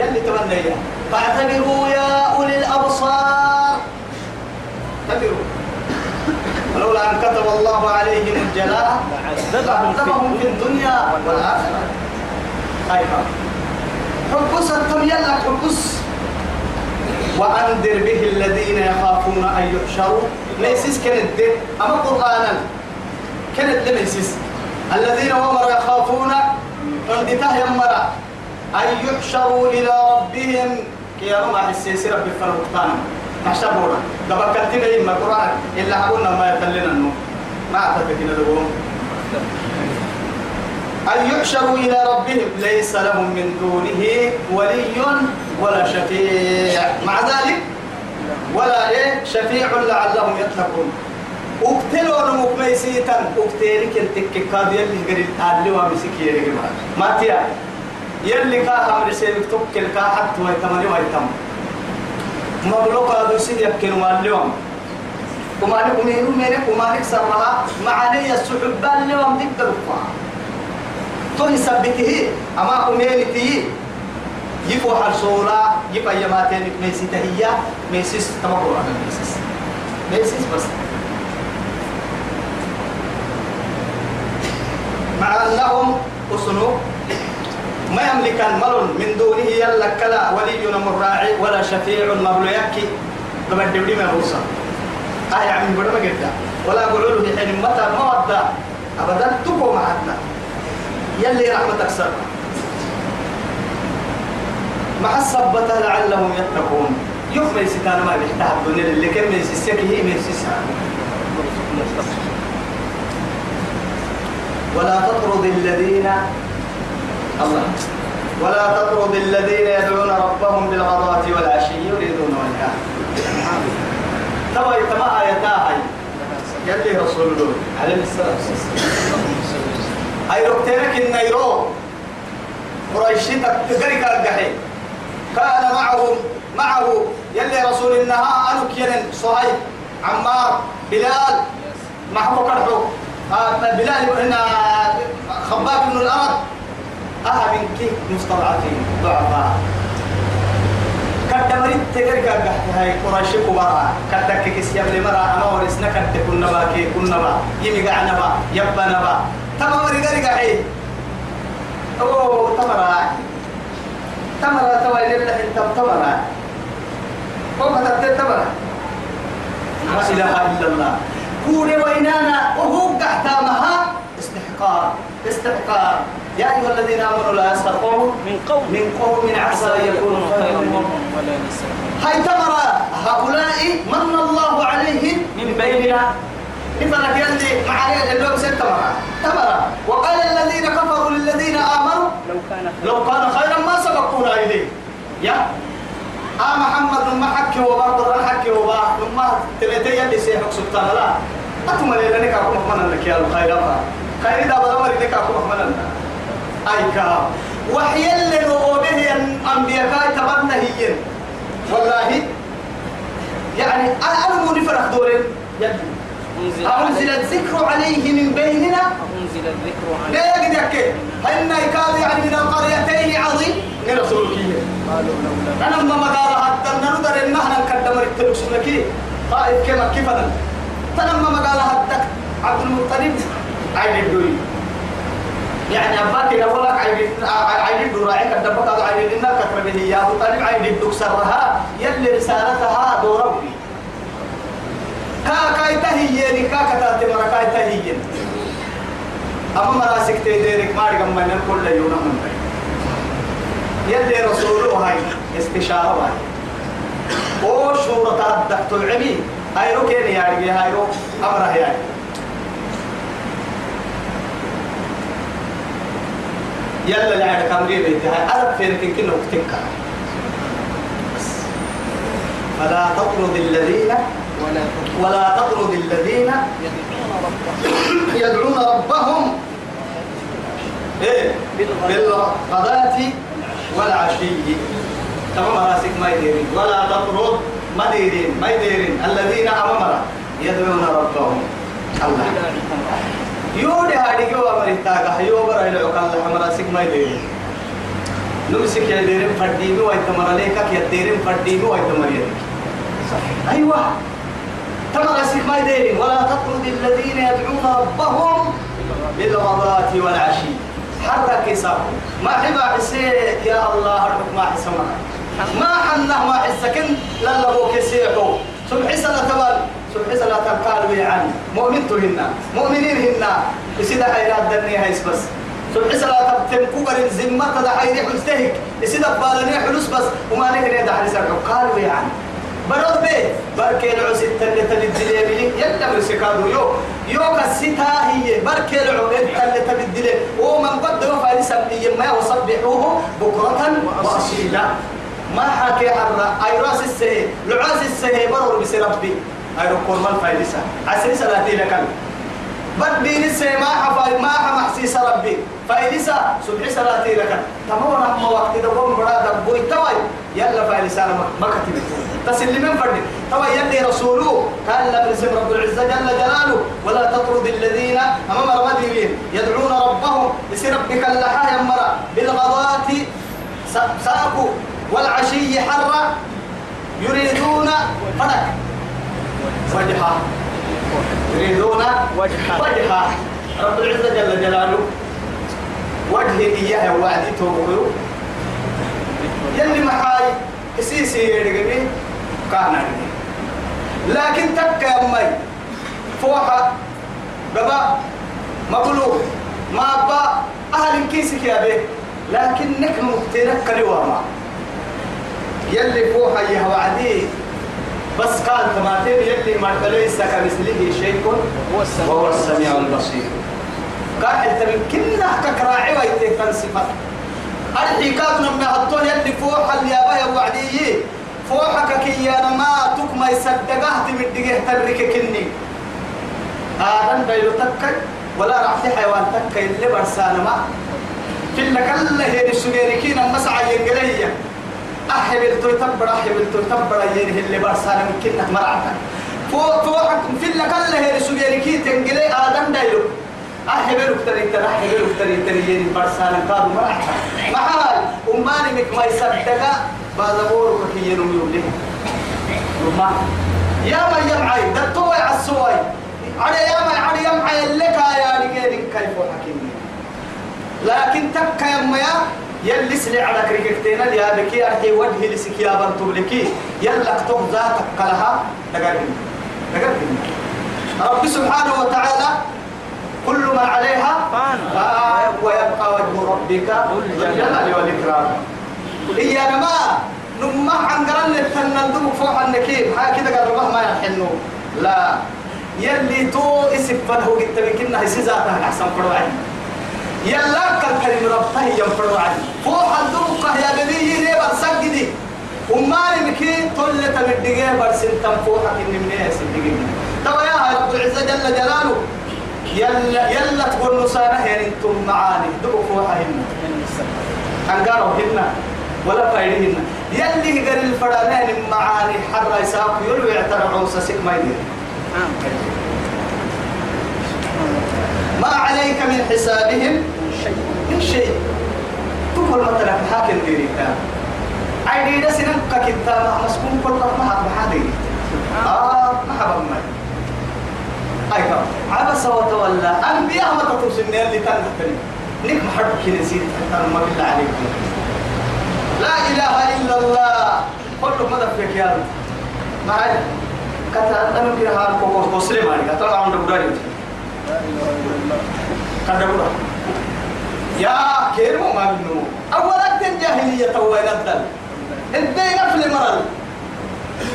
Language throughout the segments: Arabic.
يلي تمنى فاعتبروا يا أولي الأبصار. اعتبروا ولولا أن كتب الله عليهم الجلاء لعذبهم في الدنيا والآخرة. أيها حبس التم يلا حبس. وأنذر به الذين يخافون أن يحشروا. ليسس كانت أما قرآنا. كانت لميسس الذين هم يخافون عندته يمرا أن يحشروا إلى ربهم. كي ما حسيس ربي فرقتان محشبونا دبا كنتنا إما قرآن. إلا قلنا ما يتلنا النوم ما أعتقد دقوم أن يحشروا إلى ربهم. ليس لهم من دونه ولي ولا شفيع. مع ذلك ولا إيه؟ شفيع لعلهم يتقون. أقتلوا نموك ميسيتا أقتلك انتك كاد يلي قريب. تعلي ومسكي يلي ما تيا. يلي كاها من سيبك تكل كا حتى ويتمني ويتم مبلوك هذا سيد يبكي واليوم ومالك مينو مينك ومالك سرها معاني السحبان اليوم ديك دلوقا توني سبته أما أمينتي يفو حرسولا يبقى يماتين ميسي تهيا ميسيس تمرور على ميسيس. ميسيس بس. مع أنهم أسنو ما يملك المل من دونه يلا كلا ولي مراعي ولا شفيع مبلو يكي. الدولي ما بوصا آه يا عمي بدما قلتا ولا قولوا له حين متى ما ودا أبدا تبو معنا يلي رحمتك سر. مع الصبة لعلهم يتقون. يوم ستان ما بيحتاج الدنيا اللي كم من سيسك هي من ولا تطرد الذين الله. ولا تطرد الذين يدعون ربهم بالغداة والعشي يريدون وجهه. تبا يتما آياتاهي يلي رسول الله عليه الصلاة والسلام أي ركتينك النيرو قريشي تقريك الجحيم كان معهم معه يلي رسول النهار أنك يلن صهيب عمار بلال. محمود كرحو. آه بلال هنا خباب بن الأرض أها من كيف مستضعفين ضعفاء كدمرت قحت هاي قريش كبارا كدك كيس يبلي مرا أما ورسنا كدك كنا با كي كنا با يمي قعنا با يبنا با تما مري غري قحي أوه تمرا تمرا توي لله إنت تمرا هو كتبت تمرا لا إله إلا الله. كوري وإنانا وهو قحتا مها استحقار استحقار يا أيها الذين آمنوا لا يسخروا من قوم. من قوم عسى أن يكونوا خيرا منهم. ولا نساء هاي تمر هؤلاء من الله عليهم. من بيننا. إفرق يلي معايا اللي هو ست تمر تمر وقال الذين كفروا للذين آمنوا لو كان لو كان خيرا ما سبقونا إليه. يا. آه محمد ما حكي وبا قرآن حكي وبا ما تلتي يلي سيحك سبحان الله أتم لي لك أكو محمد لك يا الخير خير إذا بدأ مري لك أكو محمد أي كا وحي اللي نقوله أنبياء تبنى هي والله يعني أنا مو نفرح دورين أنزل عليه الذكر عليه من بيننا. أنزل الذكر عن لا يجد يكي هن يكاد يعني من القريتين عظيم. من رسولك أنا ما مقال حتى ندر إن نحن نقدم التلوك سنكي طائف كما كيفنا تنما مقال حتى عبد المطلب. عين الدوري يعني أباك لو لك عين عين الدوري قدمك هذا عين الدوري كتب به. يا أبو طالب عين الدوري سرها يلي رسالتها دورة كا كاي تهيني كا كتاتي مرا كاي تهيني أما مراسك تيديرك ما رقم من كل يوم من يلي رسوله هاي استشارة هاي. أو شورة تردك تلعبي هاي رو كيني يعني هاي رو أمره يعني يلا اللي عندك أمري بيتي هاي أنا فيرك يمكن وقتك فلا تطرد الذين ولا تطرد الذين يدعون ربهم إيه؟ بالغداة والعشي. تمام راسك ما يديرين. ولا تطرد ما ديرين ما يديرين. الذين أمامنا يدعون ربهم. الله. يودي هذه جو أمر التاقة يو برا إلى عقال الله راسك ما يديرين نمسك يا ديرين فرديمي ويتمر عليك يا ديرين فرديمي ويتمر عليك أيوة. تمر أسيك ما يديرين ولا تطرد الذين يدعون ربهم بالغداة والعشي. حرك ساقو ما حبا حسين يا الله الحكم ما حسمنا ما حنه ما حسكن للا بو كسيحو سبح سنة تبال. سبح سنة تبقال ويعان مؤمن تهنا مؤمنين هنا. يسيدا حيرات دنيا هيس بس. سبح سنة تبتن كوكر الزمة تدحيري حلستهك يسيدا بالني حلوس بس. وما نهني دحري سرحو قال ويعان برد به. بركي العس التلة تبدلي يلا برسكادو يو. يو كسيتا هي. بركي العس التلة تبدلي ومن قد رفع لسبي ما وصبحوه بكرة وأصيلا. ما حكي حرة أي رأس السهي. لعاس السهي. برور بس ربي. أي ركور ما الفايدسة عسري سلاتي لك بدي نسي ما حفاي ما حمحسيس ربي فايدسة سبحي سلاتي لك تمام ما وقت دبون برا دبوي توي يلا فايدسة ما كتبت تسلمين فردي توي يلي رسوله كان لم يسم رب العزة جل جلاله ولا تطرد الذين أمام المدينين يدعون ربهم يسير ربك اللحا يمرا بالغضاة ساقوا والعشي حرة يريدون فرق وجهها يريدون وجهها. وجهها رب العزة جل جلاله. وجه إياه وعدي توبة. يلي محاي كسيسي يرقبي كان. لكن يا أمي. فوحة. قبا مبلوغ. ما أبا. أهل كيسك يا بيه. لكن نكمل تنكر وما يلي فوحة يا وعدي بس قال تماتين يلي ما ليس كمثله شيء. وهو السميع البصير. إنت من كنا كراعي ويتي تنصفت أرحي كاد نمي هطول يلي فوحة اللي أبايا وعدي فوحك كي يا ما تك ما يصدقه تمدقه ترك كني. آدم بيلو تكي ولا في حيوان تكي اللي برسانا ما. في اللي كله هي السجيركين المسعى ينقلية. أحبل تتبر أحبل تتبر ينه اللي برسانا من كنا مرعتا فوق فوق في اللي كله هي السجيركين تنقلي آدم دايلو أحبل اكتري ترى أحبل اكتري تري ينه برسانا كادو مرعتا محال أماني مك ما يصدقه بعد كي ينم يوليه رما يا من يمعي دتوي عالسوي على يا من على يمعي لك يا رجال كيف حكيم. لكن تك يا يلي سلي على كريكتين يا بكي أرحي وجهي لسك يا بنت لكي يلا أكتب ذاتك كلها دقرين دقرين رب سبحانه وتعالى كل من عليها فان. ويبقى وجه ربك ذو الجلال والإكرام إيا نما نما عنقرن التنندم فوق النكيب. هكذا قال ما يحنو. لا. يلي تو اسم فله قلت بكنا هسي ذاتها أحسن فرعي يلا كل كلمة ربطه ينفروا عني فوق الدوقة يا بني يريبا سجدي وما نمكي طلة مدقية برسن تنفوحك إن من إيه سدقية توا يا رب العزة جل جلاله يلا يلا تقول نصانة يعني أنتم معاني. دقوا فوحهن أنقاروا هن ولا فايدهن يلي قال الفرانين معاني حر يساق يلو يعترع عوسى سك ما يدير نعم ما عليك من حسابهم من شيء. تقول مثلا حاكم ديري كان عيدي ده سنن كتاب مسكون كل ما حد بحادي آه ما حد ما أيوة عبس وتولى أنبياء ما تتوسن اللي تنتهي نك محرك كنسيت ما بالله عليكم لا إله إلا الله. كل ما دفك يا رب. ما هاي كتا أنا كده هار كوكو مسلم عليك ترى عم الله كذا يا كيرو ما منو. أولك الجاهلية وين الدل الدين في المرل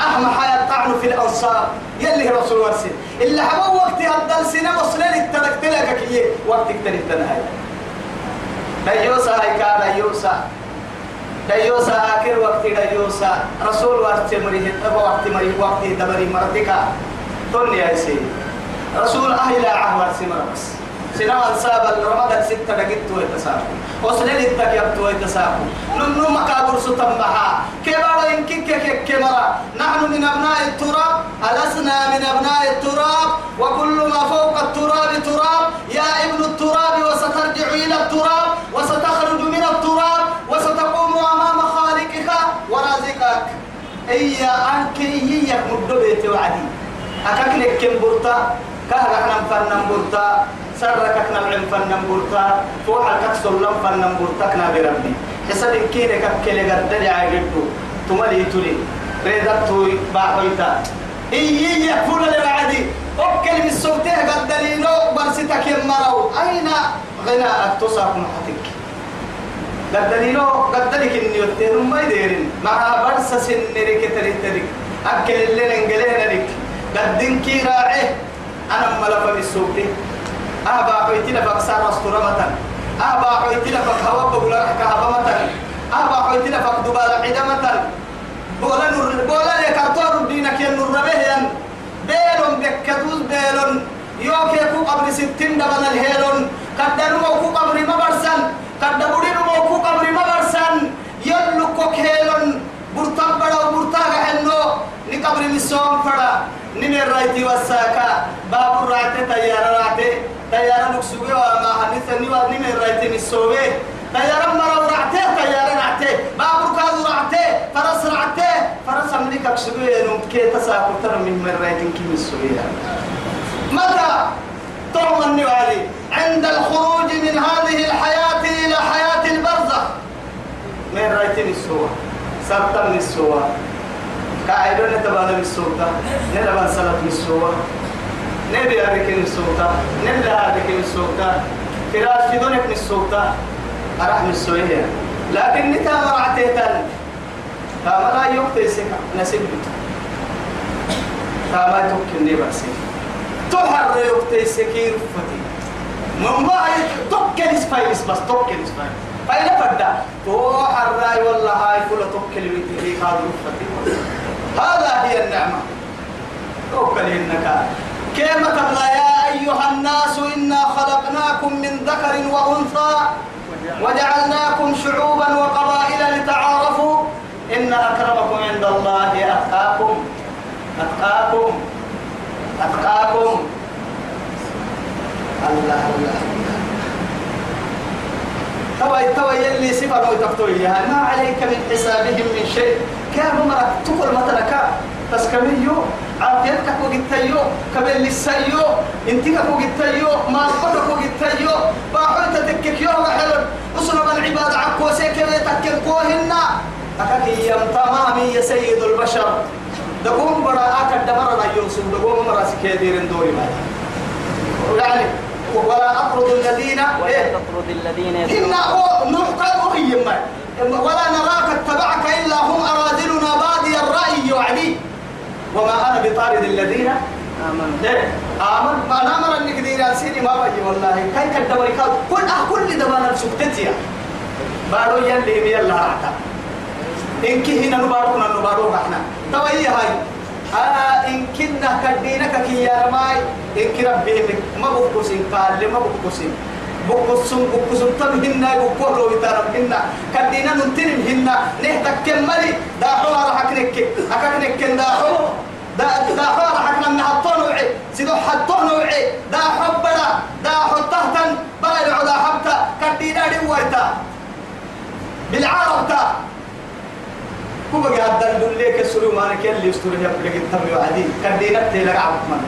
أحمى حياة طعن في الأنصار. يلي رسول ورسل اللي حبوا وقت الدل سنة وصلين التلك تلك كي. وقت تلك تنهاي ديوسا هاي كان ديوسا. ديوسا آخر وقت ديوسا. رسول ورسل مريه وقت مريه وقت دبري مرتكا. توني يا سيدي. رسول أهل عهد سمرس سنة أنساب الرمضان ستة نجد توي تساكو وسنين التكيب توي تساكو نمنو مكابر ستمها كبار يمكن كيك كمرا نحن من أبناء التراب ألسنا من أبناء التراب وكل ما فوق التراب تراب. يا ابن التراب وسترجع إلى التراب وستخرج من التراب وستقوم أمام خالقك ورازقك. إيا أنك إياك مدبيت وعدي. أكاك لك كم برتا. كهرحنا فنن برتا. سرك نلعن فنن برتا فوحك كسر لم فنن برتا كنا بربي حسب كينك كيلي قدر عاجبتو تملي تولي. ريدتو باحويتا إيا يكفون لبعدي أكل من السلطة قدرينو برستك يمرو أين غناءك تصاف محتك؟ قدرينو قدرك إني يتهم ما يديرين. مع برس سنرك تريك تريك. أكل اللي ننقلين لك قدين كي راعي. أنا ملفا بالسوق أبا حويتنا فكسار رستورة مثلا أبا حويتنا فكهوا بقولا كهوا مثلا أبا حويتنا فكدبال مثلا بولا نور بولا لكارتور دينك ينور ربهن بيلون بكتوز بيلون. يوكي كو قبر ستين دبن الهيلون. قدروا كو قبر مبرسن. قدروا كو قبر مبرسن. يلو كو هيلون برتاب بڑا برتاغ حنو ني قبر مسوم فڑا. نمي رايتي وساكا. باب رايتي تيارة رايتي. تيارة مكسوغي وما حنيثني ونمي رايتي مسوغي تيارة مرو رايتي تيارة رايتي باب ركاز رايتي فرس رايتي فرس أمريكا كسوغي نمكي تساكو ترى من من رايتي كي مسوغي متى تؤمن علي عند الخروج من هذه الحياة إلى حياة البرزخ. من رايتي مسوغي سرطان مسوغي قاعدون تبانا بالسلطة نلبا سلط بالسوة نبي أبيك بالسلطة نبي أبيك بالسلطة فراش في دونك بالسلطة أرح بالسوية لكن نتا مرعتيتا فما لا يقتل سكا نسيب فما تمكن لي بس تحر يقتل سكير فتي من ما تكل سبايس بس تكل سبايس فإن فدا تحر والله هاي كل تكل فتي هذا هي النعمة. توكل إنك كما تبلا يا أيها الناس إنا خلقناكم من ذكر وأنثى وجعلناكم شعوبا وقبائل لتعارفوا. إن أكرمكم عند الله أتقاكم. أتقاكم. أتقاكم. الله الله توي توي يلي سفر وتفتويها ما عليك من حسابهم من شيء. كان مرة تقول مثلا تسكميو عافيتك وقتيو كبل للسيو انتك وقتيو ما أخبرك وقتيو باحوت تككيو وحلو أصلا من عبادة عكو سيكي تككوهن أكاك يمتمامي يا سيد البشر. دقوم براءك الدمرنا يوسف دقوم مراسك يديرن دوري ما. يعني ولا أطرد الذين ولا تطرد الذين إن يدعون نوح قال أخي ولا نراك اتبعك إلا هم أرادلنا بادي الرأي يعني وما أنا بطارد الذين آمنوا. ده آمن. ما نامر أنك دير سيني ما بجي والله. كاي كدبري كاد كل أه كل دبانا سكتتيا. بارو يلي بي الله راحتا إنك هنا نبارو نبارو إحنا توي هاي. آه إن كنا كدينك كي يا رماي. إنك ربي ما بقوسين قال ما بقوسين. بقوسون بقوسون. تم هنا بقولوا يترم هنا. كدينا ننتنم هنا. نهتك كمالي داحو راح أكنك أكنك داحو دا دا حوار حكنا من حطون وعي سيدو وعي دا حبنا دا حطهتن بلا العدا حبتا كدينا دي ويتا بالعرب تا كوبا قاعد دل ليك السلو ما نك اللي يستوري يبلغ التمي وعدي كدينا تيلك عبد من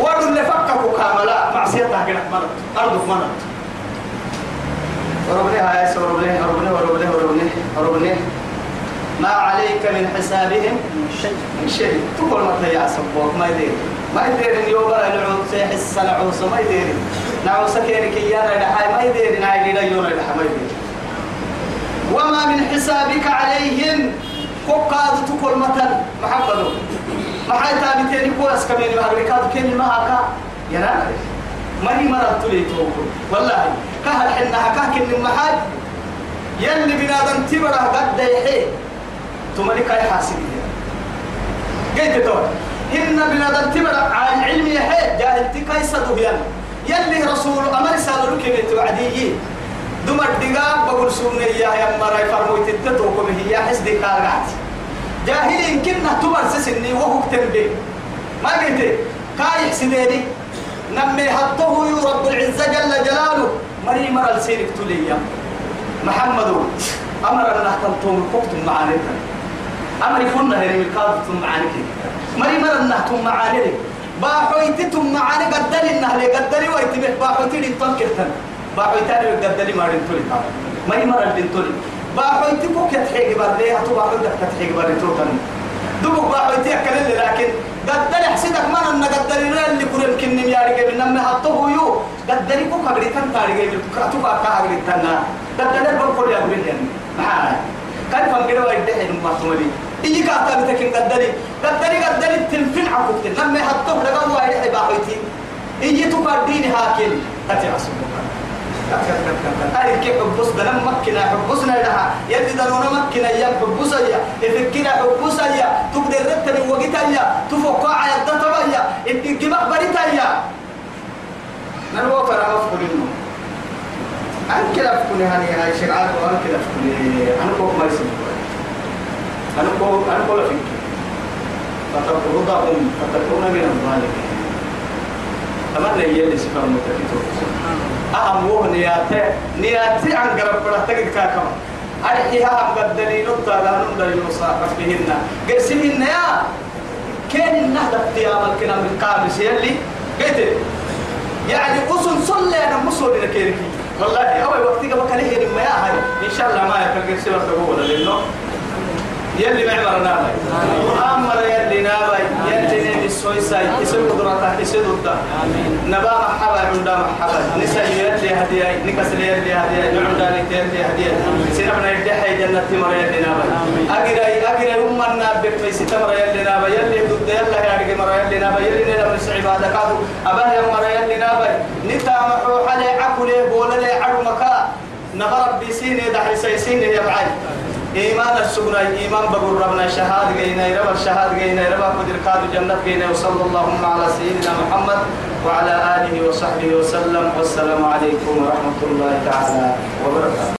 وارد اللي فككوا كاملا معصيتها كده مرت أرضك مرت وربني هاي وربني وربني وربني وربني وربني ما عليك من حسابهم من شيء تقول ما تهيأ سبوك ما يدير ما يدير اليوم العود سيح السنة عوسى ما يدير نعوسى كيرك إيانا لحاي ما يدير نعي لنا يوم لحا ما يدير وما من حسابك عليهم قاد تقول مثلا محمد ما حي تابتين كويس كمين كين ما هكا يا ماني مرة تلي توكل. والله كهل حنا هكا كن محاج يلي بنادم تبره قد يحيي تملك أي حاسب قلت تقول إن بنادم تبر عن علم يحيى جاهل تكاي صدوهيان يلي رسول أمر سالو لك وعدي. دمر دقاق بقول سوني يا يا مراي فرمويت التتوكم هي حسدي كارعت جاهل إن كنا تبر سسني وهو تنبي. ما قلت؟ كاي سيدي نمي حطه رب العزة جل جلاله. مري مرل سيرك تليا. محمد أمر أن نحتلتم الكفت معانيتا أمر كنا هي من كاد ثم معانك مري مرنا ثم معانك باحويت ثم معانك قدل إنها لي قدل ويتبه. باحويت لي تنكرتن باحويت لي قدل ما رنتولي مري مرة رنتولي باحويت بوك يتحيق برلي. هتو باحويت يتحيق برلي. توتن دبوك باحويت يأكل لكن قدل حسيتك ما أنا قدل اللي كل يمكن يارجع من نمه هتو يو قدل بوك أقريتن تارجع كاتو كاكا أقريتن قدل بقول يا أقريتن يعني معاي كان فنقرا ويدحي إيجي كاتا بتكين قدلي قدلي قدلي تلفين عقوبت لما حطوه لقوا واحد حباحيتي إيجي تقديني هاكل. تتي عصبك أهل كيف حبوس دنا مكنا حبوسنا لها. يدي دلونا مكنا يا حبوس يا. يفكنا حبوس يا. تقدر رتني وقتا يا. تفوقع يا. تتبع يا. إنتي جمع بريتا يا. نروى فرا مفقود النوم كده أفكني هني. هاي شرعات أفكني. أنا كوك ما يسمى أنا كوك أنا كولا فيك. فتقرضهم فتكون من الظالمين أمرنا يلي سفر متكتور أهم وهو نياتي نياتي عن قرب برهتك كاكم. أرحيها هم قد دليل الطالان دليل صاحب بهن قرسمهن يا. كان النهضة قيام الكلام القابس يلي؟ قلت. يعني أصل صلى أنا مصول إلى كيركي. والله أول وقت قبل كان هي لما يا إن شاء الله ما يكون قرسي وتقول لأنه يلي معمرنا أمر يلي نابي. يلي نبي السويساي يسوي قدرته يسوي ضده نبا محبا عندا محبا نسا يلي هدية نكسر يلي هدية نعودا يلي هدية سنبنا يدحي جنة تمر يلي نابي. أجري أجري أمنا بك في ستمر يلي نابي. يلي ضد يلا يا مر يلي نابي. يلي نبي السعيب هذا كادو أباه يمر يلي نابي. نتا محوح لي عقله بولا لي عرو مكا نبرب بسيني دحي سيسيني يا بعي إيمان السجن إيمان بقول ربنا شهاد جينا رب الشهاد جينا رب قدر قاد جنة جينا وصلى اللهم على سيدنا محمد وعلى آله وصحبه وسلم. والسلام عليكم ورحمة الله تعالى وبركاته.